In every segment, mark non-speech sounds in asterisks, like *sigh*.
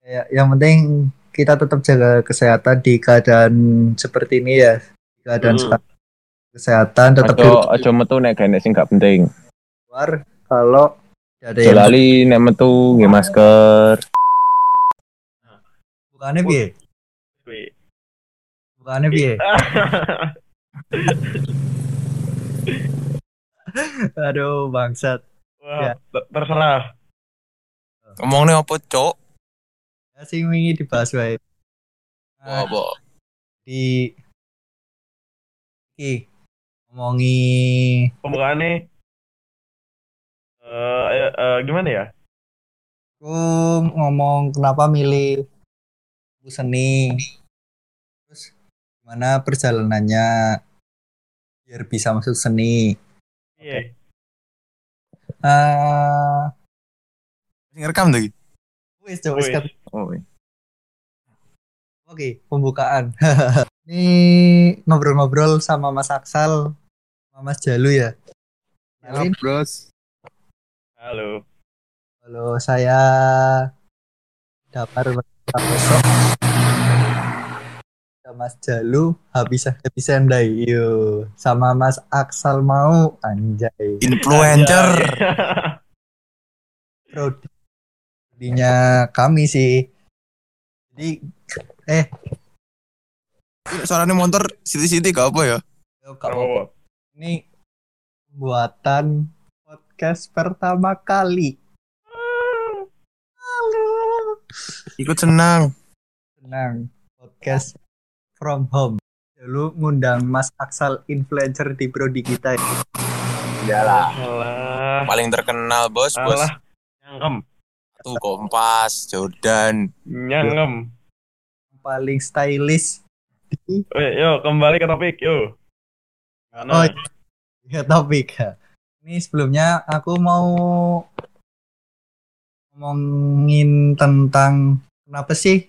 Ya, yang penting kita tetap jaga kesehatan di keadaan seperti ini ya. Di keadaan Hmm. sekarang. kesehatan tetap di Aja aja metu nek gak sing gak penting. luar kalau ada yang lali nek metu nggih masker. bukannya piye? Bukannya piye? *laughs* Aduh, bangsat. Wah, Ya. ter- terserah. Ngomongnya apa, Cok? Ya sing wingi dibahas wae. Nah, Apa? di iki ngomongi Pembukaannya eh eh, eh, gimana ya? aku ngomong kenapa milih seni terus gimana perjalanannya biar bisa masuk seni Iya. ah Ngerekam lagi. wis coba wis Oh. iya. oke pembukaan *laughs* ini ngobrol-ngobrol sama Mas Aksal sama Mas Jalu ya Kenalin, Bros. Halo. Halo, saya Dapar besok. Mas Jalu, habis habis sendai, yo. Sama Mas Aksal mau, anjay. Influencer. Prodinya kami sih. Jadi, eh, Suaranya motor siti-siti gak apa ya? Kak Bobo, ini buatan podcast pertama kali. Halo. Ikut senang. Senang podcast from home. Dulu ngundang Mas Aksal influencer di prodi kita. Iyalah. Alah. Paling terkenal, Bos. Bos. Alah. Tuh Kompas, Jordan. Nyangkem. Paling stylish di Oke, yo kembali ke topik, yo. Oh, Mana? ya topik. Ini sebelumnya aku mau ngomongin tentang kenapa sih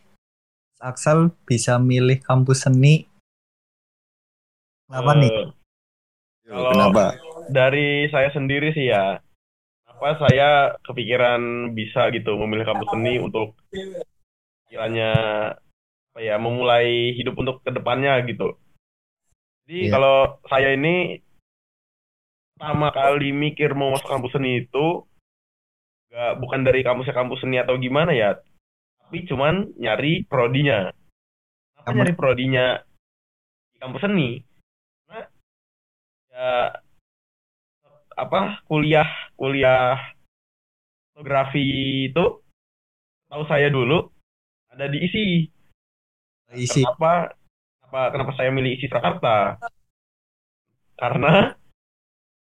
Aksal bisa milih kampus seni. Kenapa nih? Eh, Kalau- Kenapa? dari saya sendiri sih ya apa saya kepikiran bisa gitu memilih kampus seni untuk kiranya apa ya memulai hidup untuk ke depannya gitu. Jadi Iya. kalau saya ini pertama kali mikir mau masuk kampus seni itu nggak bukan dari kampusnya kampus seni atau gimana ya tapi cuman nyari prodinya. Apa Kamu- nyari prodinya di kampus seni? Karena ya apa kuliah kuliah fotografi itu tahu saya dulu ada di isi Isi kenapa kenapa kenapa saya milih isi Surakarta karena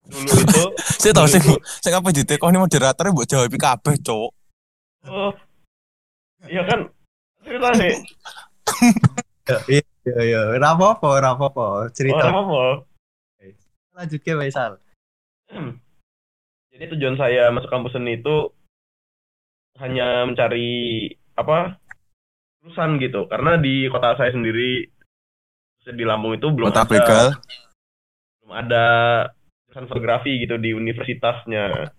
dulu *laughs* itu Saya tahu sih, saya apa di tekoni moderatornya buat jawab kabeh, Cok. oh iya kan cerita nih *laughs* iya iya iya. Ora apa-apa, ora apa-apa. oh, Cerita lanjut ke Faisal. *clears throat* jadi tujuan saya masuk kampus seni itu hanya mencari apa jurusan gitu karena di kota saya sendiri di Lampung itu belum Kota ada begal. belum ada jurusan fotografi gitu di universitasnya.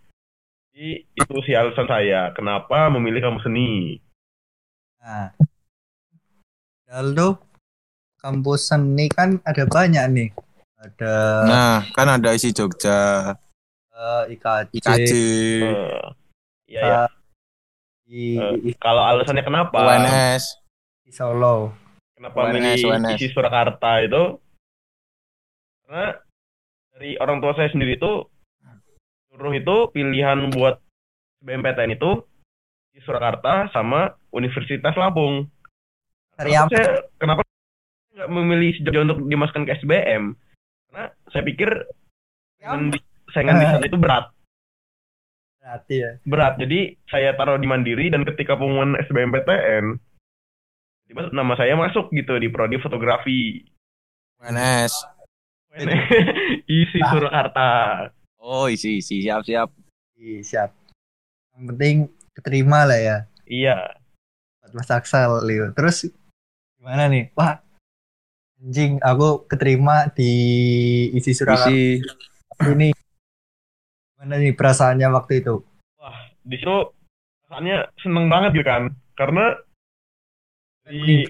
Jadi itu sih alasan saya kenapa memilih kampus seni. Nah, lalu kampus seni kan ada banyak nih. Ada Nah, kan ada isi Jogja, eh, IKJ, IKJ, Eh, Iya ya. di, Eh, kalau alasannya kenapa? UNS. di Solo. Kenapa UNS, milih UNS. isi Surakarta itu? Karena dari orang tua saya sendiri itu suruh itu pilihan buat BMPTN itu di Surakarta sama Universitas Lampung. Kenapa apa? saya kenapa nggak memilih Jogja untuk dimasukkan ke SBM? Karena saya pikir saingan di, saingan di sana itu berat, Berarti ya. berat. Jadi saya taruh di Mandiri dan ketika pengumuman SBMPTN, tiba nama saya masuk gitu di prodi fotografi. UNS. *laughs* Isi Surakarta. Oh, isi isi siap siap. Ih, siap. Yang penting keterima lah ya. Iya. Buat Mas Aksal, Leo. Terus gimana nih? Wah, anjing, aku keterima di isi Surakarta Isi ini. Gimana nih perasaannya waktu itu? Di situ rasanya seneng banget gitu kan. Karena Dari,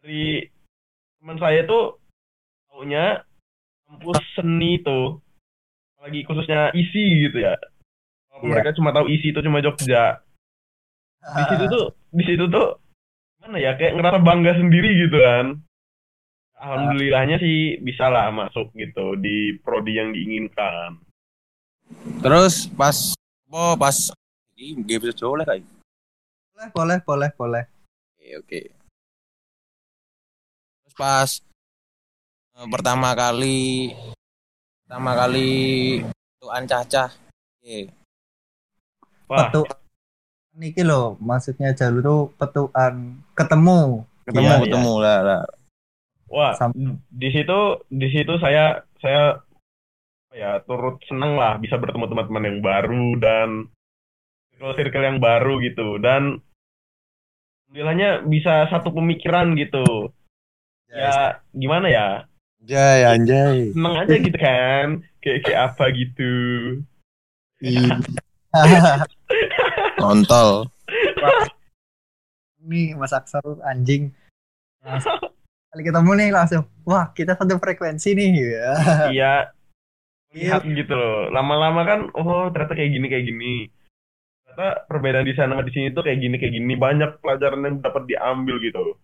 dari teman saya tuh taunya kampus seni tuh apalagi khususnya isi gitu ya. Kalau Iya. mereka cuma tahu isi itu cuma Jogja. Di situ tuh di situ tuh mana ya kayak ngerasa bangga sendiri gitu kan. Alhamdulillahnya sih bisa lah masuk gitu di prodi yang diinginkan. Terus pas apa pas iki nggih bisa Jawa lah boleh boleh boleh boleh Oke, oke. Terus pas eh, pertama kali pertama kali tuan cacah. Oke. Wah, petu niki loh maksudnya jalur tuh petuan ketemu Ketemu Iya, iya. ketemu lah lah. Wah, Sam- di situ di situ saya saya ya turut senang lah bisa bertemu teman-teman yang baru dan circle-circle yang baru gitu dan alhamdulillahnya bisa satu pemikiran gitu. Ya gimana ya? Anjay, anjay. Seneng aja gitu kan. Kayak kayak apa gitu. *laughs* Kontol. ini Mas Aksal anjing Langsung- kali ketemu nih langsung wah kita satu frekuensi nih ya Iya. Lihat gitu loh. Lama-lama kan oh ternyata kayak gini kayak gini. Ternyata perbedaan di sana sama di sini tuh kayak gini kayak gini banyak pelajaran yang dapat diambil gitu.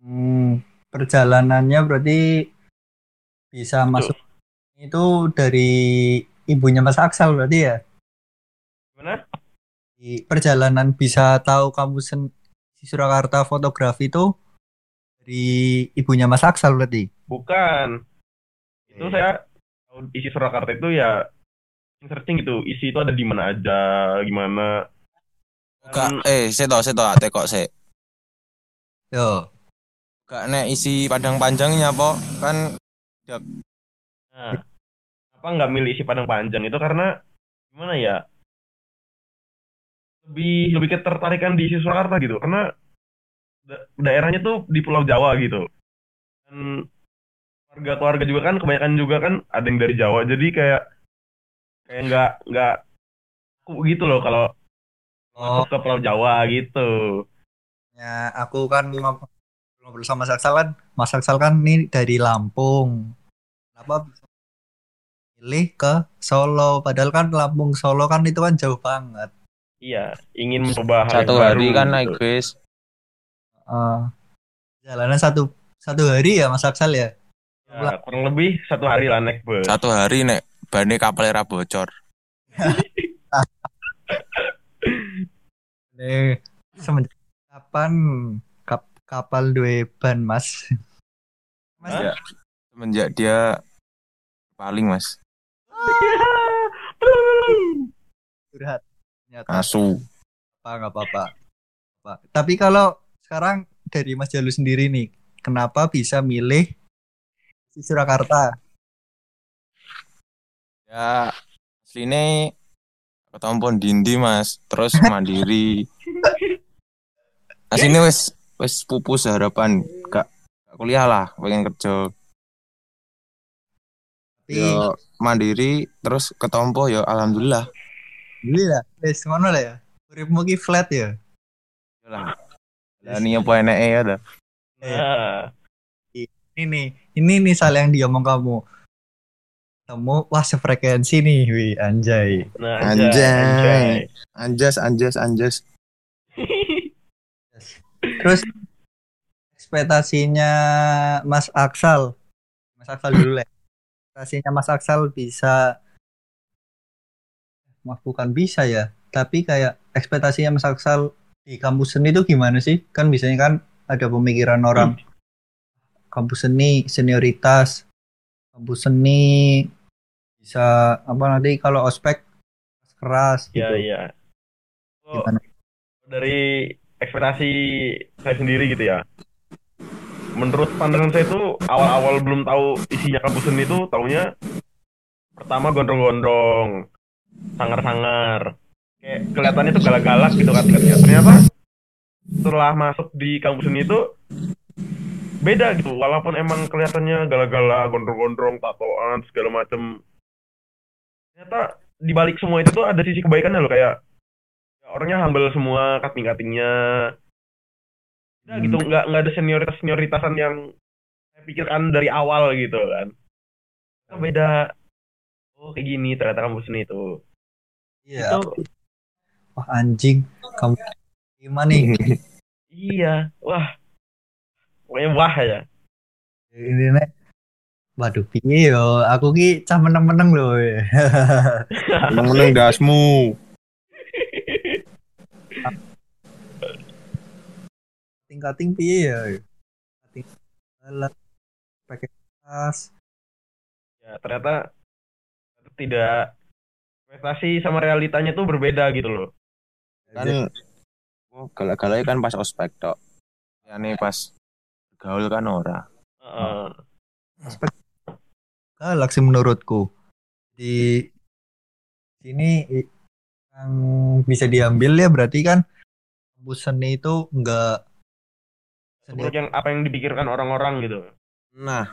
Hmm, perjalanannya berarti bisa masuk itu dari ibunya Mas Aksal berarti ya Gimana? di perjalanan bisa tahu kamu sen di Surakarta fotografi itu dari ibunya Mas Aksal berarti Bukan. Itu saya tahu isi Surakarta itu ya searching gitu. Isi itu ada di mana aja, gimana. Gak eh seto seto ate kok se. yo Gak nek isi padang panjangnya po kan Nah, apa nggak milih isi Padang Panjang itu karena gimana ya? Lebih lebih ketertarikan di isi Surakarta gitu. Karena daerahnya tuh di Pulau Jawa gitu. Dan keluarga-keluarga juga kan kebanyakan juga kan ada yang dari Jawa. Jadi kayak kayak nggak nggak aku gitu loh kalau oh masuk ke Pulau Jawa gitu. ya aku kan ngob- ngobrol sama Mas Aksal kan Mas Aksal kan ini dari Lampung kenapa bisa pilih ke Solo padahal kan Lampung Solo kan itu kan jauh banget Iya, ingin mencoba hal satu hari baru kan gitu. naik bis. Eh, jalanan satu satu hari ya Mas Aksal ya Ya, kurang lebih satu hari lah naik bus. Satu hari nek bane kapal era bocor. *laughs* Eh, semenjak kapan kap- kapal dua ban Mas Mas? Ya. Semenjak dia paling mas curhat ternyata asu. apa nggak apa-apa Apa. tapi kalau sekarang dari Mas Jalu sendiri nih kenapa bisa milih di Surakarta Ya asline ketompo dindi mas terus *laughs* mandiri. Asline wis wis pupus harapan gak gak kuliah lah pengen kerja. tapi Yo mandiri terus ketompo yo alhamdulillah. Alhamdulillah wes ngono lah ya uripmu ki flat ya lah. Lah ini apa eneke ya dah. Nah, ini nih ini nih sal yang diomong kamu kamu wah sefrekuensi nih wih anjay nah Anjay. anjay. Anjas anjas anjas. terus ekspektasinya Mas Aksal Mas Aksal dulu lah ekspektasinya Mas Aksal bisa Mas bukan bisa ya tapi kayak ekspektasinya Mas Aksal di kampus seni itu gimana sih kan biasanya kan ada pemikiran orang kampus seni senioritas kampus seni bisa apa nanti kalau ospek keras gitu Iya, iya. Oh, gimana dari ekspektasi saya sendiri gitu ya. Menurut pandangan saya itu awal-awal belum tahu isinya kampus seni itu taunya pertama gondrong-gondrong, sangar-sangar. Kayak kelihatannya tuh galak-galak gitu kan ternyata setelah masuk di kampus seni itu beda gitu walaupun emang kelihatannya galak-galak gondrong-gondrong tatoan segala macem ternyata di balik semua itu tuh ada sisi kebaikannya loh kayak ya, orangnya humble semua kating-katingnya Udah gitu nggak nggak ada senioritas senioritasan yang saya pikirkan dari awal gitu kan. Kan beda. Oh kayak gini ternyata kampus ini itu. Iya. Itu Wah anjing, kamu gimana nih? *laughs* iya. Wah. Pokoknya wah ya. Ini nek. Waduh, piye yo? Aku ki cah meneng-meneng loh. *laughs* Meneng dasmu. Tingkating piye ya? Kating pakai tas. Ya ternyata tidak ekspektasi sama realitanya tuh berbeda gitu loh. Kan oh, galak-galaknya kan pas ospek tok. Ya nih pas gaul kan ora. Heeh. galak sih menurutku. Di sini yang bisa diambil ya berarti kan kampus seni itu enggak seni Menurut yang apa yang dipikirkan orang-orang gitu. Nah,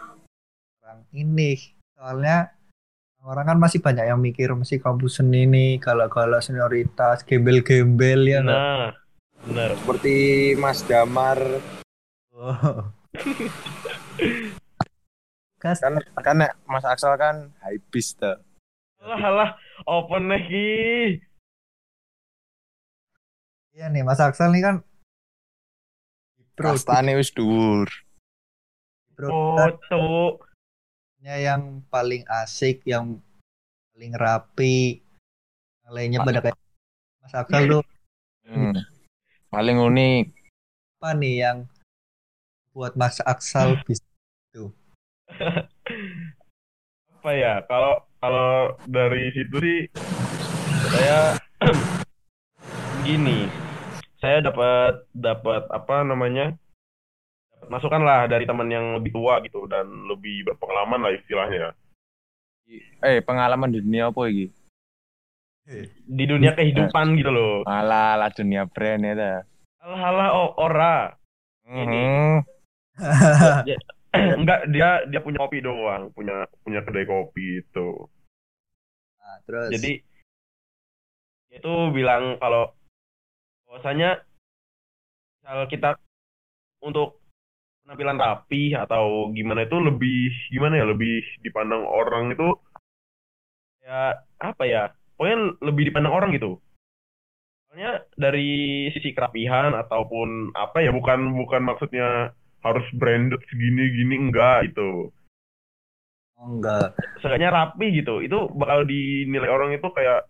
orang ini. Soalnya orang kan masih banyak yang mikir masih kampus seni ini galak-galak senioritas, gembel-gembel ya? Nah, benar. seperti Mas Damar Oh. Kas, kan kan Mas Aksel kan hypebeast tuh. Alah, alah, open nih Ki. iya nih Mas Aksel nih kan Kastane wis dhuwur. Oh, tuh. Yang paling asik, yang paling rapi, yang lainnya pada kayak Mas Aksel tuh Hmm. Paling unik. apa nih yang buat Mas Aksel bisa *laughs* Apa ya? Kalau kalau dari situ sih saya *clears throat* gini. Saya dapat dapat apa namanya? Masukan lah dari teman yang lebih tua gitu dan lebih berpengalaman lah istilahnya. Eh, pengalaman di dunia apa iki? Di dunia kehidupan gitu loh. Alah, lah dunia brand ya ta. Alah, alah, oh, ora. Hmm. *clears throat* Enggak, dia dia punya kopi doang, punya punya kedai kopi itu. Nah, terus Jadi itu bilang kalau bahwasanya misal kita untuk penampilan rapi atau gimana itu lebih gimana ya lebih dipandang orang itu ya apa ya pokoknya lebih dipandang orang gitu. Soalnya dari sisi kerapihan ataupun apa ya bukan bukan maksudnya harus branded segini gini enggak itu oh, enggak. Seenggaknya rapi gitu itu bakal dinilai orang itu kayak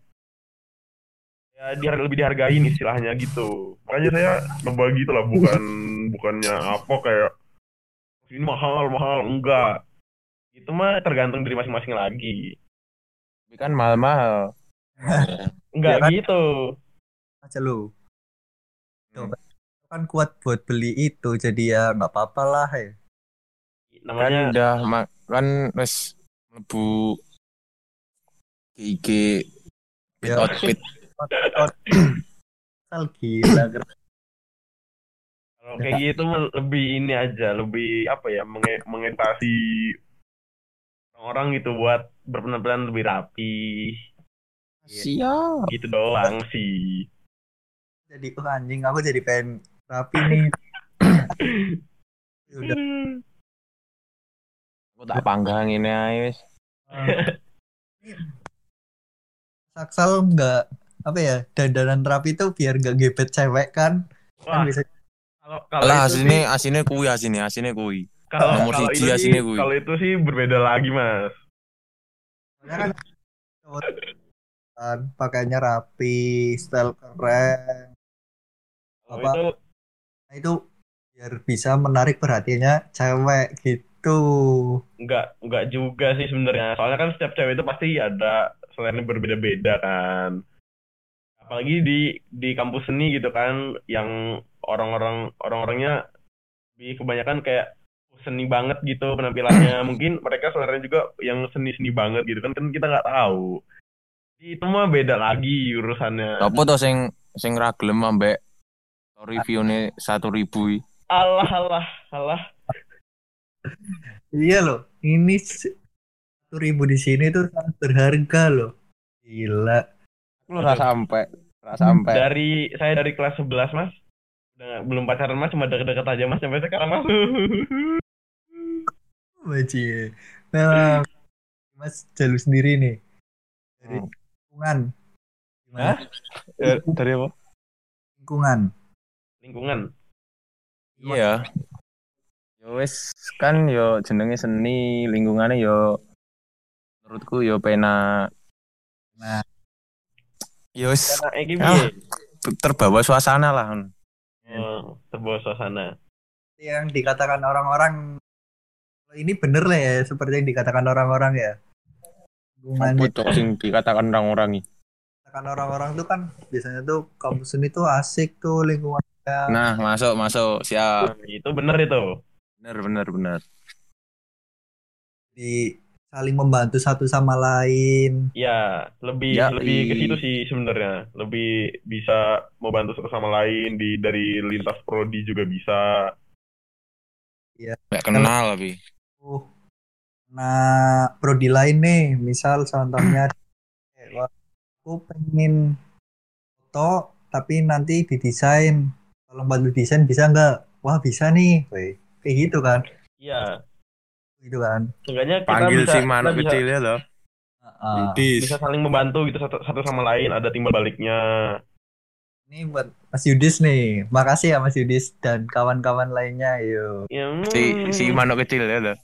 ya dia lebih dihargain istilahnya gitu. Makanya saya nambah gitu lah bukan bukannya apa kayak ini mahal mahal enggak itu mah tergantung dari masing-masing lagi Tapi kan mahal-mahal. *laughs* enggak Ya kan? gitu aja lu Hmm. kan kuat buat beli itu jadi ya nggak apa-apa lah ya Kan namanya udah ma- kan wis mlebu IG Ya. outfit. *coughs* Gila kayak gitu lebih ini aja lebih apa ya menge mengedukasi orang gitu buat berpenampilan lebih rapi. Siap. gitu doang sih. Jadi oh anjing aku jadi pengen rapi nih. *laughs* Udah. Aku tak panggang ini wis. *laughs* Saksal nggak apa ya dandanan rapi itu biar gak gebet cewek kan. Kan Wah, bisa kalau kalau Lah itu asine sih- asine kuwi asine asine kuwi. kalau nomor kalau siji itu asine kuwi. kalau itu sih berbeda lagi mas soalnya kan *laughs* pakainya rapi style keren kalau Apa? itu nah, itu biar bisa menarik perhatiannya cewek gitu nggak nggak juga sih sebenarnya soalnya kan setiap cewek itu pasti ada selain berbeda-beda kan apalagi di di kampus seni gitu kan yang orang-orang orang-orangnya lebih kebanyakan kayak seni banget gitu penampilannya. *coughs* Mungkin mereka selera juga yang seni-seni banget gitu kan kan kita nggak tahu. Itu mah beda lagi urusannya. Apa to sing sing ra gelem ambek reviewnya satu ribu i. alah alah alah. Iya loh ini satu ribu di sini tuh sangat berharga loh. Gila. Lu ra sampai, ra sampai. dari saya dari kelas 11 mas belum pacaran mas cuma deket-deket aja mas sampai sekarang mas *laughs* Baci. Nah, Mas Jalu sendiri nih. Dari Hmm. lingkungan. Gimana? Hah? Ya, dari apa? Lingkungan. lingkungan Iya. Yo wis kan yo jenenge seni, lingkungannya yo menurutku yo pena Nah, yo wis piye? terbawa suasana lah. Oh, terbawa suasana yang dikatakan orang-orang ini bener lah ya seperti yang dikatakan orang-orang ya. Apa Lingkungannya cok sing dikatakan orang-orang ini? dikatakan orang-orang tuh kan biasanya tuh kampus seni tuh asik tuh lingkungannya. Nah, masuk masuk siap. Itu bener itu Bener bener bener. di saling membantu satu sama lain. ya lebih Ya, lebih ke situ sih sebenarnya lebih bisa membantu satu sama lain di dari lintas prodi juga bisa Gak kenal tapi. Uh, nah prodi lain nih, misal contohnya *clears throat* eh, aku pengen foto tapi nanti didesain. Tolong bantu desain bisa nggak? Wah bisa nih, Weh, kayak gitu kan? iya Gitu kan? seenggaknya kita Panggil bisa si kita manuk bisa, kecil ya loh. Ah, Yudis. bisa saling membantu gitu satu, satu sama lain ada timbal baliknya ini buat Mas Yudis nih. Makasih ya Mas Yudis dan kawan-kawan lainnya. Yuk. ya, Si hmm. si manuk kecil ya loh. *laughs*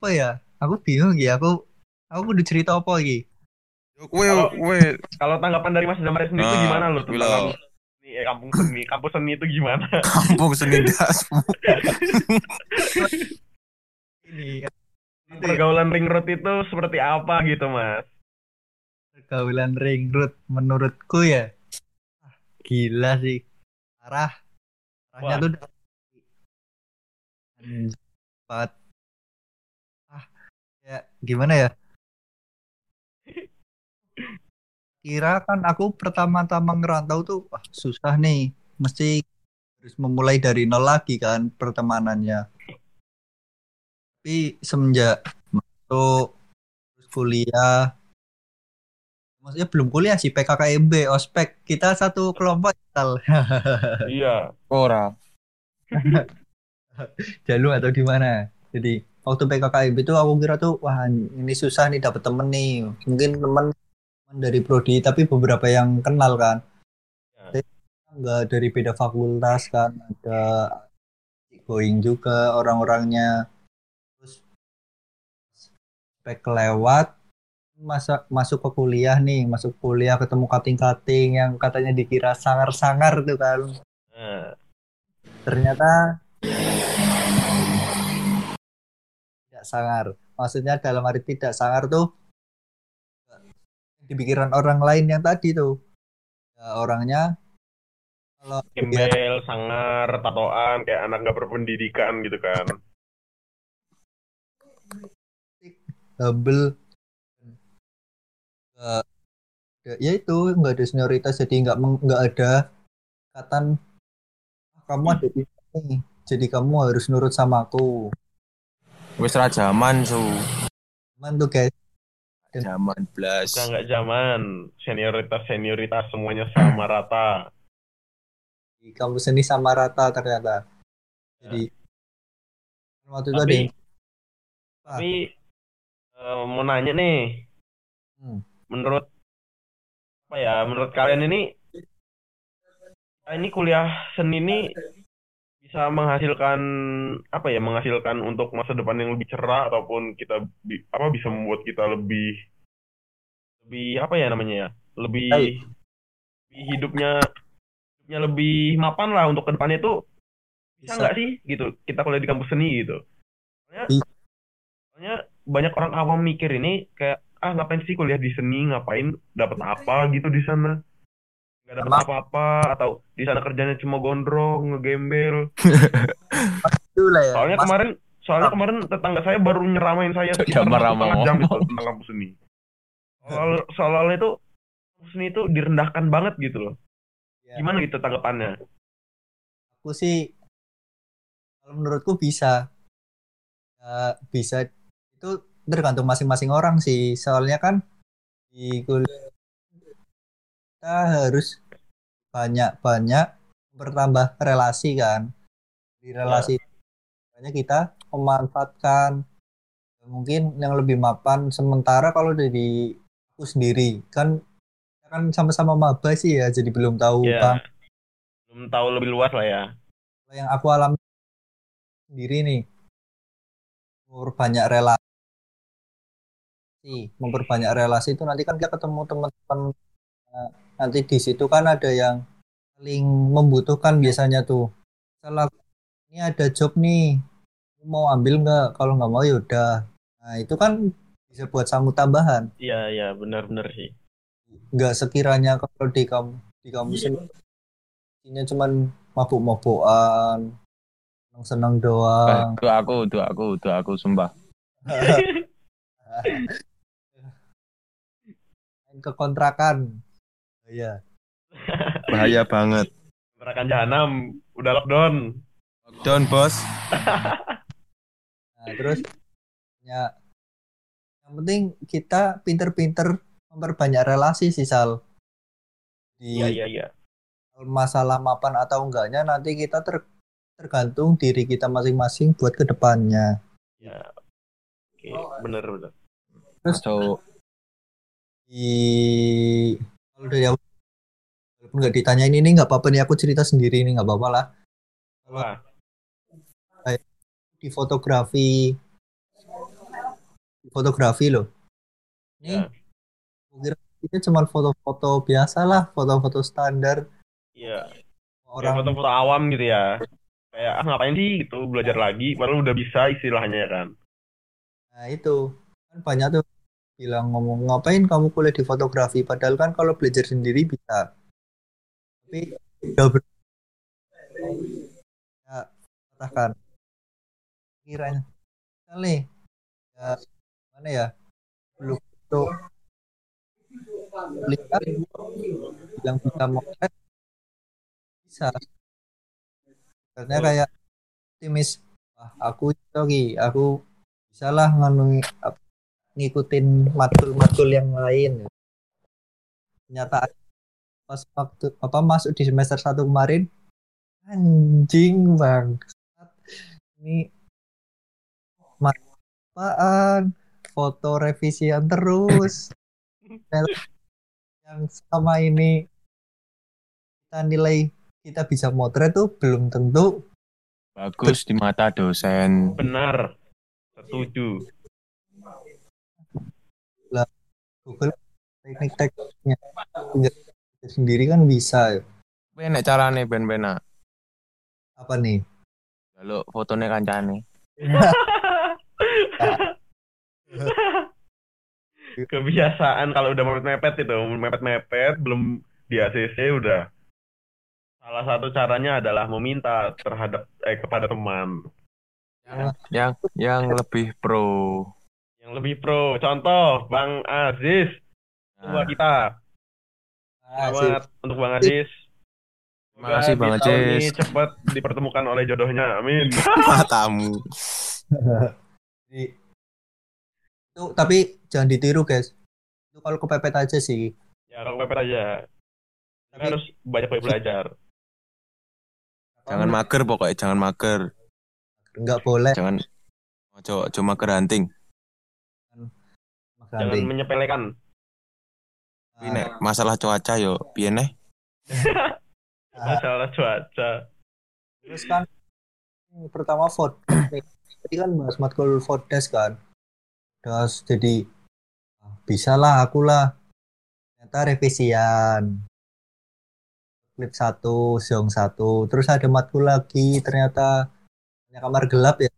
Apa ya? Aku bingung ya. Aku aku kudu cerita apa lagi? Kalau- tanggapan dari Mas Damar sendiri itu Nah, gimana lo tentang ini eh, kampung seni kampus seni itu gimana? *laughs* Kampung seni dasmu. Ini pergaulan ring road itu seperti apa gitu mas? Pergaulan ring road menurutku ya ah, gila sih. Parah parahnya tuh banget ah ya gimana ya kira kan aku pertama-tama ngerantau tuh wah susah nih. Mesti harus memulai dari nol lagi kan pertemanannya. Tapi semenjak masuk kuliah maksudnya belum kuliah sih PKKMB ospek. Kita satu kelompok tal. *laughs* Iya. Ora. *laughs* jalur atau di mana? Jadi waktu PKKMB itu aku kira tuh wah ini susah nih dapet temen nih. Mungkin temen dari prodi tapi beberapa yang kenal kan. Ya. Tapi nggak dari beda fakultas kan ada going juga orang-orangnya. Terus spek lewat masa masuk ke kuliah nih masuk kuliah ketemu kating-kating yang katanya dikira sangar-sangar tuh kan. Nah, ternyata tidak sangar. Maksudnya dalam arti tidak sangar tuh di pikiran orang lain yang tadi tuh. Ya, orangnya kalau gembel sangar tatoan kayak anak nggak berpendidikan gitu kan. Double. Nggak ya, itu nggak ada senioritas jadi nggak nggak ada katan "Ah, kamu ada di sini jadi kamu harus nurut sama aku. Wis ra jaman su. cuman tuh guys Jaman blas. udah nggak zaman. Senioritas senioritas semuanya sama rata. Di kampus ini sama rata ternyata. Jadi waktu itu ada tapi yang tapi eh, mau nanya nih. Hmm. menurut apa ya menurut kalian ini ini kuliah seni ini bisa menghasilkan apa ya menghasilkan untuk masa depan yang lebih cerah ataupun kita bi- apa bisa membuat kita lebih lebih apa ya namanya ya lebih Baik. lebih hidupnya hidupnya lebih mapan lah untuk ke depannya itu bisa nggak sih gitu kita kuliah di kampus seni gitu. Soalnya, soalnya banyak orang awam mikir ini kayak ah ngapain sih kuliah di seni? Ngapain dapat apa gitu di sana nggak dapat apa-apa atau di sana kerjanya cuma gondrong ngegembel. Lah ya. Soalnya Mas- kemarin soalnya kemarin tetangga saya baru nyeramain saya satu setengah Ramo. jam itu tentang kampus seni soal soalnya itu kampus seni itu direndahkan banget gitu loh. Ya. gimana gitu tanggapannya? Aku sih kalau menurutku bisa. Ya, bisa. Itu tergantung masing-masing orang sih. Soalnya kan di kuliah kita harus banyak-banyak bertambah relasi kan. Di relasi makanya kita memanfaatkan. Mungkin yang lebih mapan sementara kalau dari aku sendiri kan kan sama-sama maba sih ya jadi belum tahu Iya. bang. Belum tahu lebih luas lah ya. Yang aku alami sendiri nih memperbanyak relasi. Memperbanyak relasi itu nanti kan kita ketemu teman-teman Nah, nanti di situ kan ada yang saling membutuhkan biasanya tuh. Salah ini ada job nih mau ambil nggak? Kalau nggak mau ya udah. Nah itu kan bisa buat sanggup tambahan. Iya, iya, benar-benar sih. nggak sekiranya kalau di kamu di kamu ini cuman mabuk-mabukan senang-senang doang. Itu aku, itu aku, itu aku sumpah. *laughs* main ke kontrakan iya Bahaya banget. Neraka jahanam udah lockdown. Down, bos. nah terus ya yang penting kita pinter-pinter memperbanyak relasi sih Sal di Iya, iya, iya. masalah mapan atau enggaknya nanti kita ter- tergantung diri kita masing-masing buat ke depannya Ya. Oke, benar benar. So, di dari aku walaupun nggak ditanyain ini nggak apa-apa nih aku cerita sendiri ini nggak apa-apa lah Wah, di fotografi di fotografi loh ini Ya. kira itu cuma foto-foto biasa lah foto-foto standar iya. orang Kayak foto-foto awam gitu ya. Kayak ah ngapain sih gitu belajar lagi, padahal udah bisa istilahnya ya kan. Nah itu kan banyak tuh bilang ngomong ngapain kamu kuliah di fotografi? Padahal kan kalau belajar sendiri bisa. Tapi udah ber ya katakan. Kiranya kali ya mana ya? Belum tuh lihat bilang bisa motret bisa. Karena kayak optimis wah aku lagi aku bisa lah nganu ap- ngikutin matkul-matkul yang lain ternyata pas waktu apa masuk di semester satu kemarin anjing bang ini apaan foto revisian terus *laughs* yang sama ini kita nilai kita bisa motret tuh belum tentu bagus di mata dosen. Benar. Setuju. Google teknik-tekniknya sendiri kan bisa ya. Tapi nek carane ben-bena. apa nih Jaluk fotone kancane. *laughs* Kebiasaan kalau udah mepet-mepet itu, mepet-mepet belum di ACC udah. Salah satu caranya adalah meminta terhadap eh kepada teman Yang yang lebih pro. Yang lebih pro. Contoh, Bang Aziz, tua Nah, kita. Ah, Selamat untuk Bang Aziz. Terima kasih, Bang Aziz. cepat dipertemukan oleh jodohnya. Amin. *laughs* Matamu. *laughs* Itu tapi jangan ditiru guys itu kalau kepepet aja sih Ya, kalau pepet aja. Tapi- harus banyak-banyak belajar. jangan mager pokoknya, jangan mager. nggak boleh Jangan ojo ojo mager hunting. Jangan menyepelekan. Nek masalah cuaca yo piye neh? *laughs* Ah, Masalah cuaca. terus kan ini pertama vote. Tadi kan bahas matkul Fodes kan. Terus jadi ah, bisa lah aku lah. Ternyata revisian. Klip satu siong satu. Terus ada matkul lagi ternyata hanya kamar gelap ya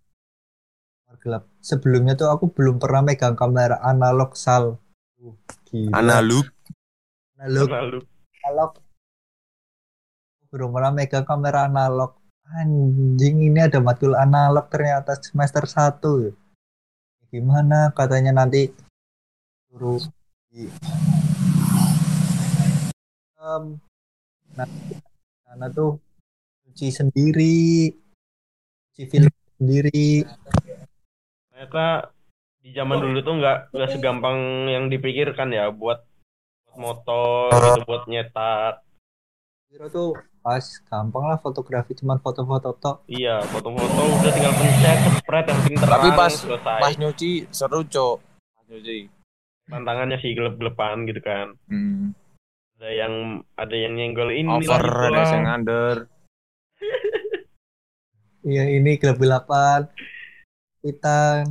gelap. Sebelumnya tuh aku belum pernah megang kamera analog sal. Uh, gila. Analog. analog. Lalu analog. Belum pernah megang kamera analog. Anjing ini ada matkul analog ternyata semester 1 gimana? Katanya nanti suruh di Em, nah sana tuh cuci sendiri cuci film sendiri ternyata di zaman dulu tuh nggak nggak segampang yang dipikirkan ya buat buat motor gitu buat nyetak Kira tuh pas gampang lah fotografi cuman foto-foto tok. iya foto-foto udah tinggal pencet spread yang penting terang Tapi pas selesai pas nyuci seru cok. Pas nyuci. tantangannya sih gelap-gelapan gitu kan Hmm. ada yang ada yang nyenggol ini Over ada yang under. *laughs* Iya ini gelap-gelapan. Kita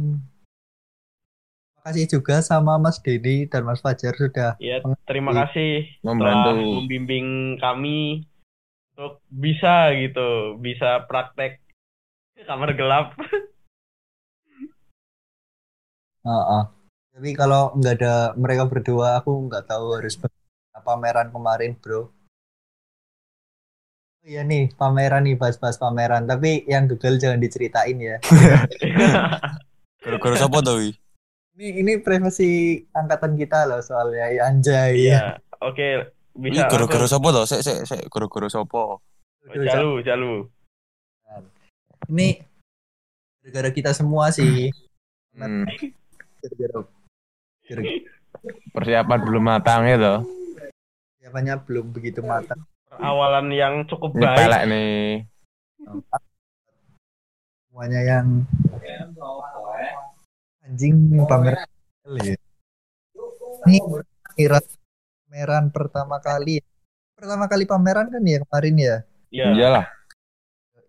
Makasih juga sama Mas Denny dan Mas Fajar sudah Ya, terima kasih Membantu. telah membimbing kami untuk bisa gitu, bisa praktek kamar gelap. *laughs* Heeh. Tapi kalau nggak ada mereka berdua, aku nggak tahu harus bagaimana pameran kemarin, bro. Oh iya nih, pameran nih, bahas-bahas pameran. Tapi yang gagal jangan diceritain ya. *laughs* Gara-gara siapa tuh? Ini ini privasi angkatan kita loh soalnya, ya, anjay. Iya, oke, Wi, bisa. gara-gara siapa tuh? Sek, sek, sek. Gara-gara siapa? Jalu, jalu. Ini gara-gara kita semua sih. Hmm. Gara-gara Persiapan belum matang itu. siapanya belum begitu matang. Perawalan yang cukup Ini baik. pelek nih. Semuanya yang anjing pameran ya. Ini kira pameran pertama kali. Pertama kali pameran kan ya kemarin ya. Ya, Iyalah.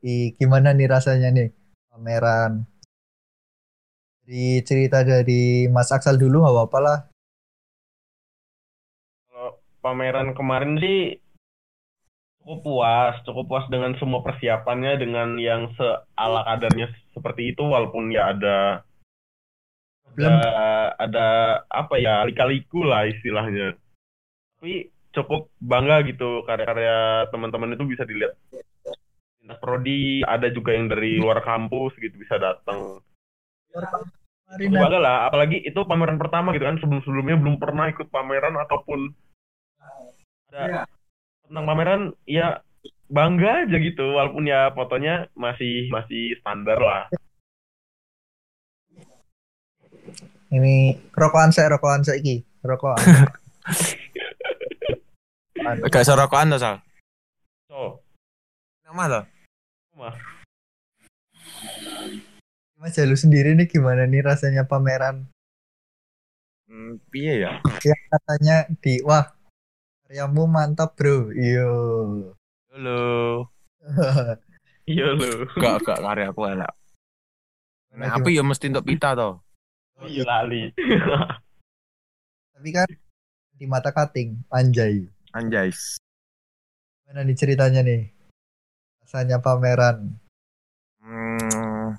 I, gimana nih rasanya nih pameran? Dari cerita dari Mas Aksal dulu nggak apa-apa lah. kalau pameran kemarin sih cukup puas, cukup puas dengan semua persiapannya dengan yang seala kadarnya seperti itu walaupun ya ada ada ada apa ya lika-liku lah istilahnya. Tapi cukup bangga gitu karya-karya teman-teman itu bisa dilihat. Lintas prodi ada juga yang dari luar kampus gitu bisa datang. Bangga lah, apalagi itu pameran pertama gitu kan sebelum-sebelumnya belum pernah ikut pameran ataupun ada tentang pameran ya bangga aja gitu walaupun ya fotonya masih masih standar lah. ini rokokan saya rokokan saya iki rokokan. *laughs* Gak iso rokokan tuh, Sal. So, Nama tuh. mah Mas Jalu sendiri nih gimana nih rasanya pameran Hmm, piye ya? yang katanya di wah karyamu mantap bro iyo Halo. *laughs* iya lo. Gak gak karya aku elek. Nah, apa ya mesti untuk pita toh? Iya lali. tapi kan di mata cutting anjay Anjay. gimana nih ceritanya nih rasanya pameran Hmm,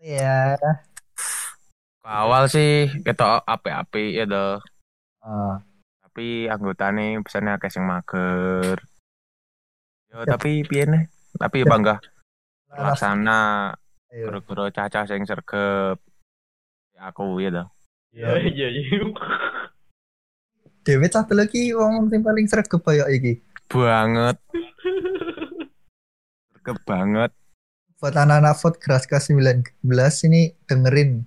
ya ke awal sih kita api-api ya toh. ah, Tapi anggotanya pesannya akeh sing mager. Yo tapi piye nih? Tapi ya bangga laksana gara-gara caca sing sergep. Ya, aku ya toh. Iya iya iya. Dewe satu lagi wong sing paling sregep kayak iki Banget. *laughs* Sergep banget. buat anak-anak vote Graska 19 ini dengerin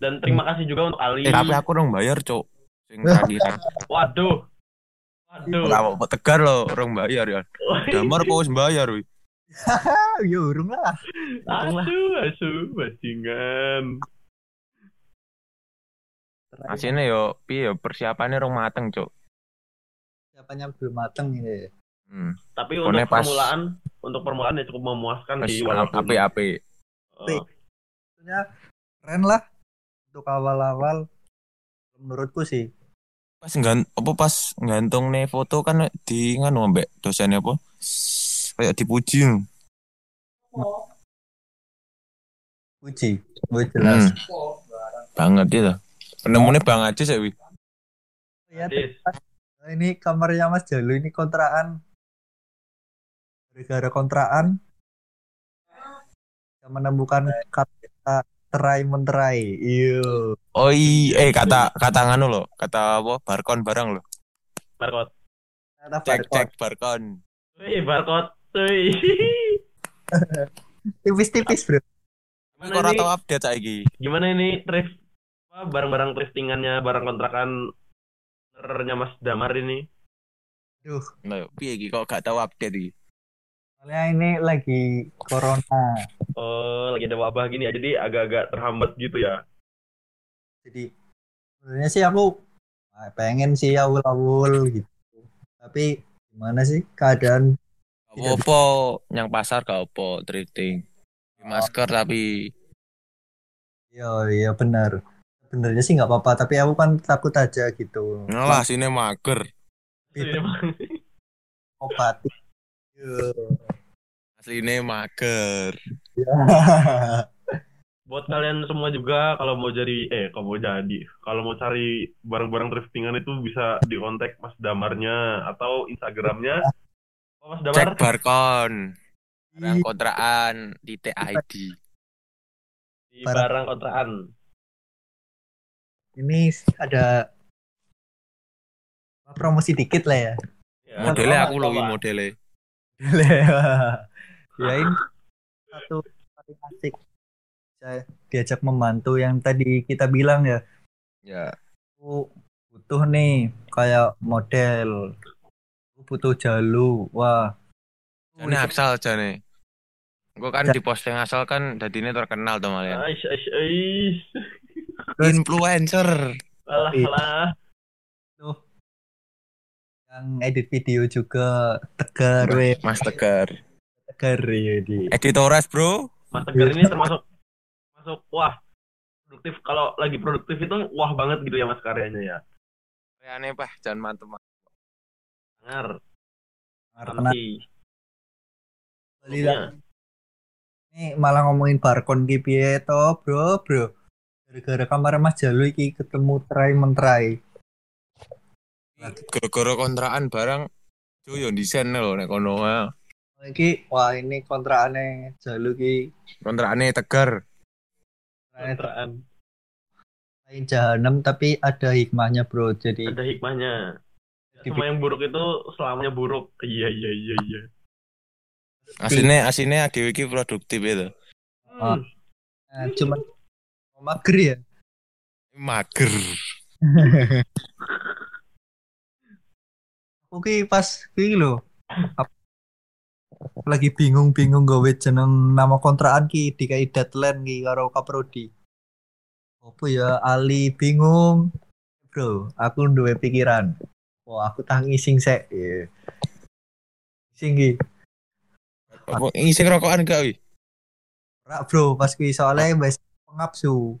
Dan terima kasih juga untuk Ali. Eh, tapi aku dong bayar, Cuk. Sing terakhir. Waduh. Waduh. Kamu tegar loh, orang bayar ya. Damar kok wis bayar, wi. *laughs* yo urung lah Aduh, asu, bajingan. Asine yo piye yo persiapannya rong mateng, Cuk. siapanya belum mateng ini Hmm. Tapi untuk pas- permulaan, untuk permulaan ya cukup memuaskan Wis sih walaupun api-api. eh, maksudnya keren lah untuk awal-awal menurutku sih Pas ngan, apa pas ngantung nih foto kan di nganu ambek dosennya apa? Kayak dipuji. puji gue jelas Hmm. Banget itu. Penemunya Bang Adi sih, wi. ya Nah, ini kamarnya Mas Jalu ini kontrakan gara-gara kontrakan menemukan kata terai menterai iyo Oh iya, eh kata kata nganu loh, kata apa? Barkon barang loh. barcode. kata Cek barcode. cek barkon. Wih, barcode. Wih. *laughs* tipis-tipis bro Gimana Kok ora ini, tau update saiki. gimana ini thrift apa barang-barang thriftingannya barang kontrakan nya Mas Damar ini? Duh, Lah, piye iki kok gak tau update iki? soalnya ini lagi corona. Oh, lagi ada wabah gini ya, jadi agak-agak terhambat gitu ya. Jadi sebenarnya sih aku pengen sih awul-awul gitu. Tapi gimana sih keadaan Gak apa yang pasar gak apa thrifting. Masker tapi Iya, iya benar. Sebenarnya sih nggak apa-apa, tapi aku kan takut aja gitu. ngalah sini mager. Obati. Iya. Asline mager. *laughs* Buat kalian semua juga kalau mau jadi eh kalau mau jadi kalau mau cari barang-barang thriftingan itu bisa di kontak Mas Damarnya atau Instagramnya. Oh, Mas Damar. Cek barkon. Barang kontrakan di TID. di barang kontrakan. Ini ada promosi dikit lah ya. Ya, Modelnya aku loh ini modelnya. *laughs* ya ini satu paling asik. Saya diajak membantu yang tadi kita bilang ya. Ya. Aku butuh nih kayak model. Aku butuh jalu. Wah. Ini asal aja nih. Gue kan di posting asal kan dadine terkenal tuh malah. Aish, aish, aish. Influencer. Alah, Iya. alah. Tuh. Yang edit video juga tegar we. Mas Tegar. Tegar ya di. Editores, Bro. Mas Tegar ini termasuk masuk wah produktif kalau lagi produktif itu wah banget gitu ya Mas karyanya ya. Aneh, Pak. Jangan mantep. Sangar. Karena Santi. Bali. Ini malah ngomongin barkon ki piye to, Bro, Bro. Gara-gara kamar Mas Jalu iki ketemu try mentrai. Gara-gara kontrakan barang Yo yo desain lho nek kono. Ah. Iki wah ini kontraane Jalu ki Kontrakane Tegar. Kontrakan. lain jahanam tapi ada hikmahnya, Bro. Jadi Ada hikmahnya. Semua yang buruk itu selamanya buruk. Iya iya iya iya. Asine asine AGW iki produktif itu. Hmm. Nah, cuman mager ya. Mager. *laughs* Oke, pas iki lho. ap- lagi bingung-bingung gawe jeneng nama kontrakan ki dikai deadline ki karo Kaprodi. Apa ya Ali bingung. Bro, aku duwe pikiran. Wah, aku tak ngising sek. Iya. Ngising ki. Apa isi rokokan gak wi? Rak, Bro, pas kuwi soalnya wis pengapsu.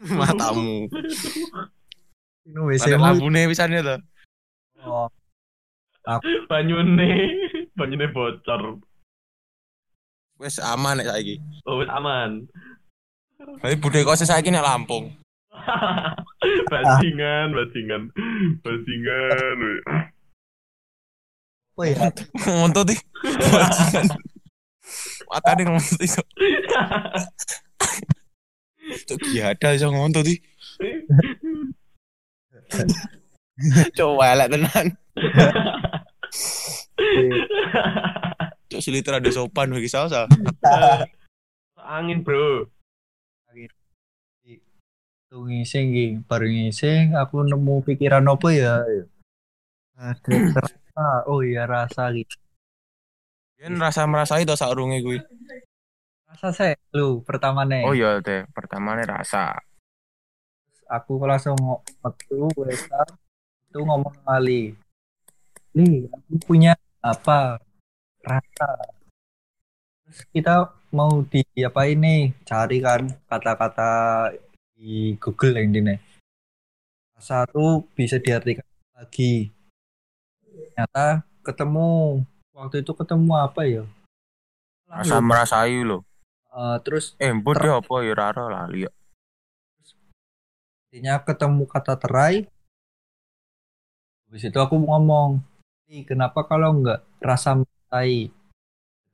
*laughs* Matamu. Ini wis Ada mau. lampune pisane to. Oh, Banyune, banyune bocor. Wis aman nek saiki. Oh, wis aman. Tapi budhe kok saiki nek Lampung. *laughs* bajingan, bajingan, bajingan. apa ya? Ngontut di. Bajingan. Matane ngontut iso. Cuk giada iso ngontut di. *laughs* Coba elek tenan. *laughs* Cuk siliter ada sopan bagi salsa. *laughs* Angin, Bro. Tuh ngising ki, baru ngising aku nemu pikiran apa ya? Ada rasa, oh iya rasa gitu. Yen rasa merasai to saurunge kuwi. Rasa saya lu pertama nih. Oh iya teh, pertamanya rasa. Aku langsung metu WA itu ngomong kali. Li, aku punya apa? Rasa. Terus kita mau di apa ini? Cari kan kata-kata di Google yang ini. Rasa tuh bisa diartikan lagi. Ternyata ketemu waktu itu ketemu apa ya? Rasa merasai lo. Eh, terus Eh, mbut ya apa ya rara lali ya. intinya ketemu kata terai habis itu aku ngomong "Ih, kenapa kalau nggak rasa menterai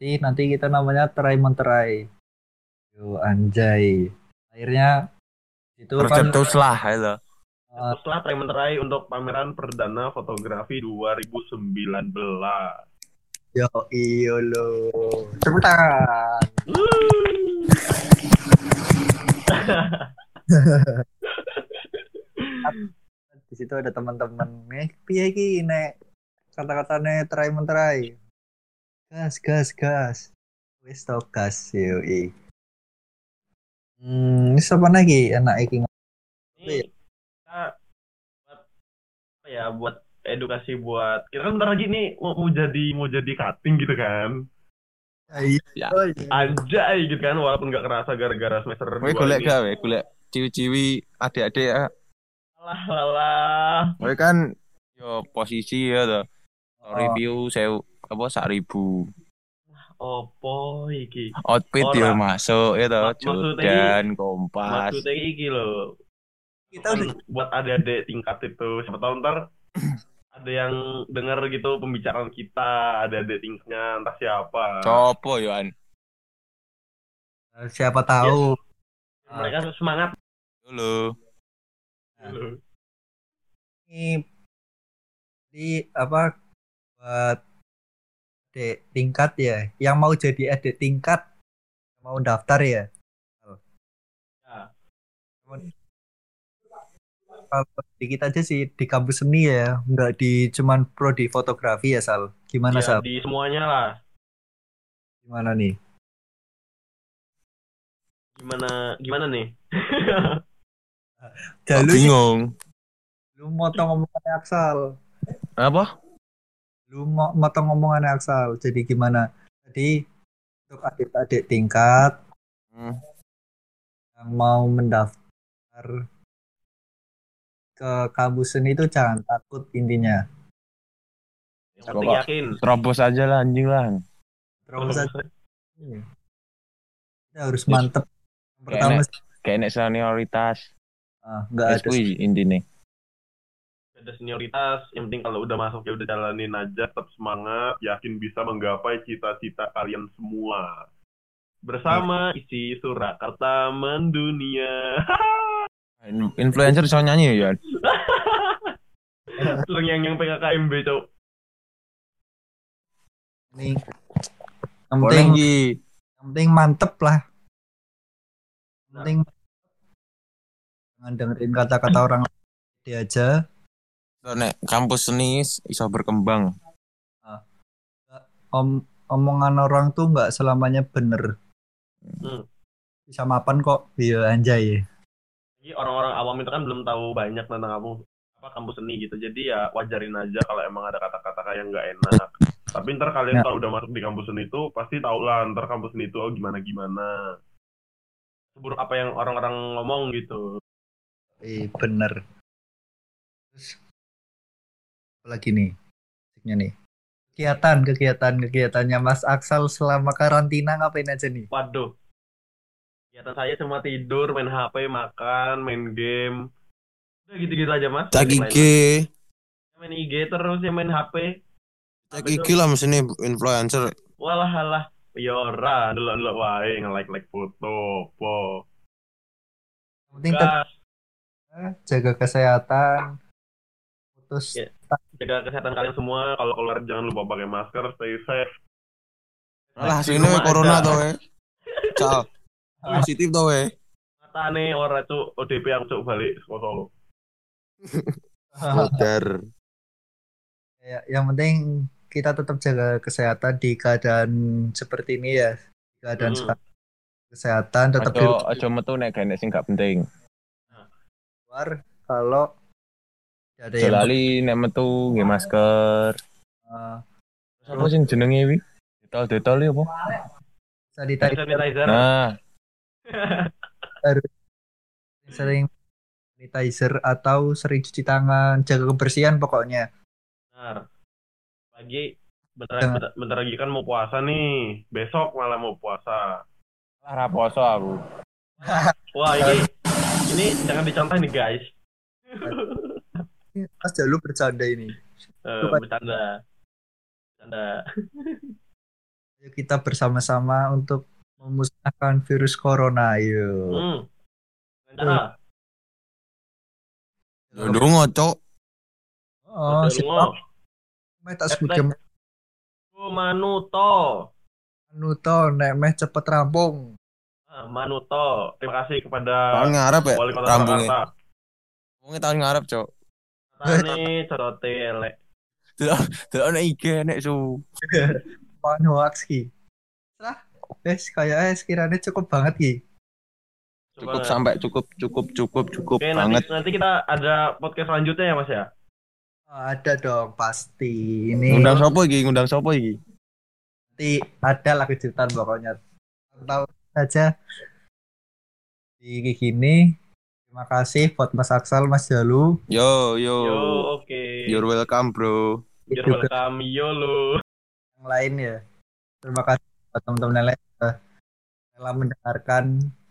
jadi nanti kita namanya terai menterai yo anjay akhirnya itu kan Tercetus lah itu. eh, Setelah Traiman Terai untuk pameran perdana fotografi 2019. yo iyo lo Wuh. *laughs* Di situ ada teman-teman nih piye iki nek kata-katane try menterai. Gas gas gas. Wis to gas yoi. Hmm, ini siapa lagi enak iki Ini kita buat apa ya buat edukasi buat kita kan bentar lagi nih mau, mau jadi mau jadi cutting gitu kan Ya. Oh, iya. anjay gitu kan walaupun nggak kerasa gara-gara semester dua golek ini. gawe, golek ciwi-ciwi adik-adik ya. alah alah Kowe kan yo posisi ya to. Oh. Review sewu apa sak ribu. opo iki Outfit yo masuk ya maksudnya Jordan, Kompas. maksudnya iki loh Kita udah buat adik-adik tingkat itu siapa tahu ntar *clears throat* ada yang dengar gitu pembicaraan kita adik-adik tingkatnya entah siapa Copo yo an. siapa tahu mereka semangat Dulu. gitu. ini di apa buat adik tingkat ya. Yang mau jadi adik tingkat mau daftar ya. Ya. kalau di kita aja sih di kampus seni ya. Nggak di cuman pro di fotografi ya Sal. Gimana Ya, Sal? di semuanya lah. Gimana nih? Gimana gimana nih? *laughs* Kok Jalu bingung. lu motong omongannya Aksal Apa? Lu mau motong omongannya Aksal jadi gimana jadi untuk adik-adik tingkat Hmm. yang mau mendaftar ke kampus seni itu jangan takut intinya Coba. yakin Terobos aja lah anjing lah. terus aja kita harus mantep pertama Kayak nek senioritas. ah, nggak ada intine. Ada senioritas yang penting kalau udah masuk ya udah jalanin aja tetap semangat yakin bisa menggapai cita-cita kalian semua. Bersama isi Surakarta mendunia. *laughs* In- Influencer bisa nyanyi ya. Terus yang yang PKKMB cok. Ini yang penting yang penting mantep lah. Yang penting jangan dengerin kata-kata orang dia aja nek kampus seni iso berkembang. om omongan orang tuh nggak selamanya bener. Hmm. bisa mapan kok iya anjay. Jadi orang-orang awam itu kan belum tahu banyak tentang kamu apa kampus seni gitu. Jadi ya wajarin aja kalau emang ada kata-kata kayak nggak enak. Tapi ntar kalian Ya. kalau udah masuk di kampus seni itu pasti tau lah ntar kampus seni itu oh, gimana gimana seburuk apa yang orang-orang ngomong gitu. Eh bener. Terus apa lagi nih musiknya nih. Kegiatan kegiatan kegiatannya Mas Aksal selama karantina ngapain aja nih? Waduh. Kegiatan saya cuma tidur main HP makan main game. Udah gitu-gitu aja mas. Lain- IG. main IG terus ya main HP Cak IG lah mesin influencer. walah alah Yora, dulu dulu wae nge-like like foto, po. penting tetap Gas, jaga kesehatan putus Ya. Jaga kesehatan kalian semua. Kalau keluar jangan lupa pakai masker, stay safe. Alah Di sini rumah corona to we. Ciao. Positif to we. Mata nih ora cuk ODP yang cuk balik ke Solo. Modar. ya, yang penting kita tetap jaga kesehatan di keadaan seperti ini ya di keadaan Hmm. sekarang kesehatan tetap di Aja aja metu nek gak sing gak penting. luar kalau ada yang lali nek metu nggih masker. uh, Terus apa sing jenenge wi? Detol-detol ya apa? sanitizer Sanitizer. Nah, *laughs* sering sanitizer atau sering cuci tangan jaga kebersihan pokoknya Benar. Lagi bentar, bentar, bentar lagi kan mau puasa nih. Besok malah mau puasa. ora poso aku. Wah, ini ini jangan dicontoh nih, guys. *laughs* Mas Jalu bercanda ini Eh, bercanda. Bercanda. *laughs* Ayo kita bersama-sama untuk memusnahkan virus corona ayo Hmm. Rencana. Ndongo, Cok. oh Terus siap lungo. meh tak sebut Ku manuto. anu to nek meh cepet rampung Ah, Manuto, terima kasih kepada Tahun ngarep ya wali kota. Wongnya tahun ngarep, Cok. Tani corote elek. Delok nek IG nek su. *laughs* Pan hoax ki. Lah, wes kayaknya sekiranya cukup banget ki. Cukup sampai cukup cukup cukup cukup Oke, banget. nanti, nanti kita ada podcast selanjutnya ya Mas ya. Ada dong pasti. Ini Ngundang sopo iki? Ngundang sopo iki? nanti ada lah kejutan pokoknya. Tahu saja di gini. Terima kasih buat Mas Aksal, Mas Jalu. Yo yo. Yo, oke. You're welcome, bro. You're Juga welcome, YOLO. yang lain ya. Terima kasih buat teman-teman yang lain rela mendengarkan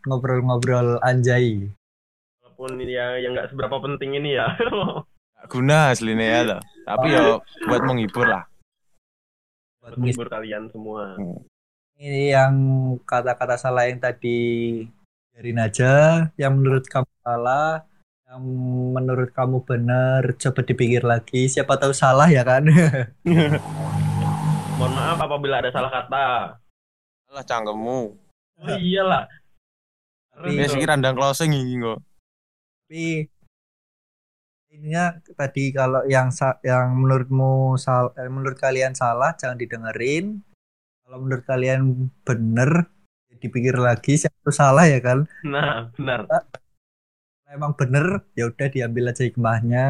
ngobrol-ngobrol anjay. Walaupun ini yang yang nggak seberapa penting ini ya. *laughs* Gak guna aslinya ya loh. Tapi yo buat menghibur lah. Buat menghibur kalian semua. ini yang kata-kata salah yang tadi biarin aja, yang menurut kamu salah, yang menurut kamu benar, coba dipikir lagi. Siapa tahu salah ya kan? *laughs* Mohon maaf apabila ada salah kata. Alah cangkemmu. Oh iyalah. Tapi- Wes iki randang closing iki kok. Tapi ininya tadi kalau yang sa- yang menurutmu sal eh, menurut kalian salah jangan didengerin. Kalau menurut kalian bener ya dipikir lagi siapa salah ya kan? Nah, benar. Kalau emang bener ya udah diambil aja hikmahnya.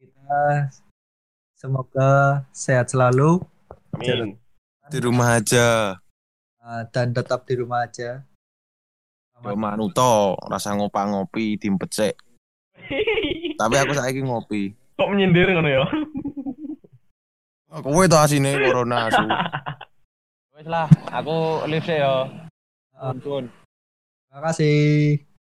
Kita semoga sehat selalu Amin. Di rumah aja. uh, dan tetap di rumah aja. Yo manuto, rasa ngopa-ngopi dimpet sik. *laughs* Tapi aku saiki ngopi. Kok menyindir ngono ya? Kowe to asine corona asu. *laughs* Wes lah, aku live sih yo. Terima kasih.